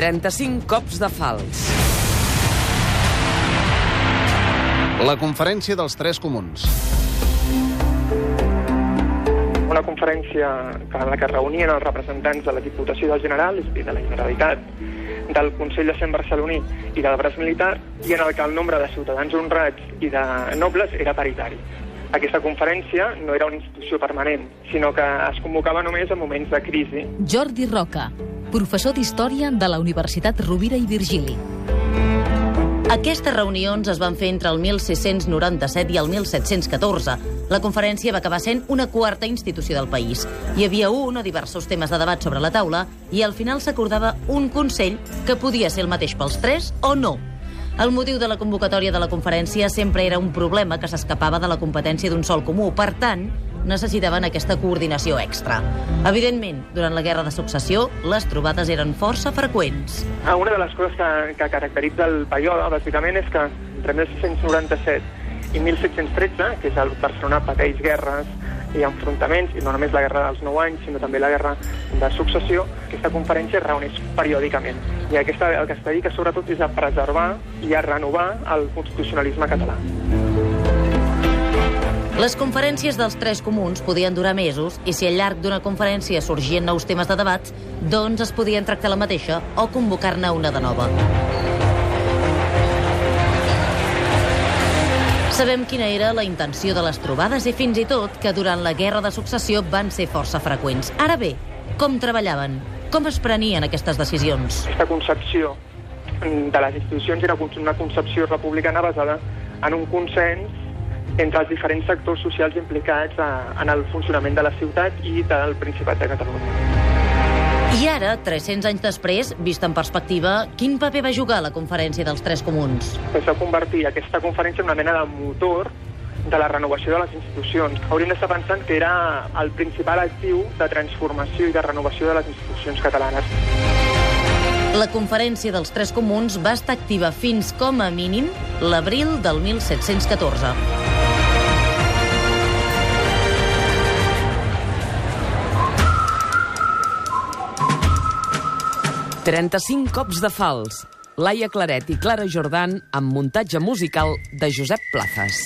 35 cops de fals. La conferència dels tres comuns. Una conferència en la que es reunien els representants de la Diputació del General, és a dir, de la Generalitat, del Consell de Cent Barceloní i del Braç Militar, i en el que el nombre de ciutadans honrats i de nobles era paritari. Aquesta conferència no era una institució permanent, sinó que es convocava només en moments de crisi. Jordi Roca, professor d'Història de la Universitat Rovira i Virgili. Aquestes reunions es van fer entre el 1697 i el 1714. La conferència va acabar sent una quarta institució del país. Hi havia un o diversos temes de debat sobre la taula i al final s'acordava un consell que podia ser el mateix pels tres o no. El motiu de la convocatòria de la conferència sempre era un problema que s'escapava de la competència d'un sol comú. Per tant, necessitaven aquesta coordinació extra. Evidentment, durant la Guerra de Successió, les trobades eren força freqüents. Ah, Una de les coses que, que caracteritza el període, bàsicament, és que entre 1697 i 1713, que és el Barcelona pateix guerres i enfrontaments, i no només la guerra dels 9 anys, sinó també la guerra de successió, aquesta conferència es reuneix periòdicament. I aquesta, el que es dedica sobretot és a preservar i a renovar el constitucionalisme català. Les conferències dels tres comuns podien durar mesos i si al llarg d'una conferència sorgien nous temes de debat, doncs es podien tractar la mateixa o convocar-ne una de nova. Sabem quina era la intenció de les trobades i fins i tot que durant la Guerra de Successió van ser força freqüents. Ara bé, com treballaven? Com es prenien aquestes decisions? Aquesta concepció de les institucions era una concepció republicana basada en un consens entre els diferents sectors socials implicats a, en el funcionament de la ciutat i del Principat de Catalunya. I ara, 300 anys després, vist en perspectiva, quin paper va jugar la conferència dels tres comuns? Es va convertir aquesta conferència en una mena de motor de la renovació de les institucions. Hauríem d'estar pensant que era el principal actiu de transformació i de renovació de les institucions catalanes. La conferència dels tres comuns va estar activa fins com a mínim l'abril del 1714. 35 cops de fals. Laia Claret i Clara Jordan amb muntatge musical de Josep Plazas.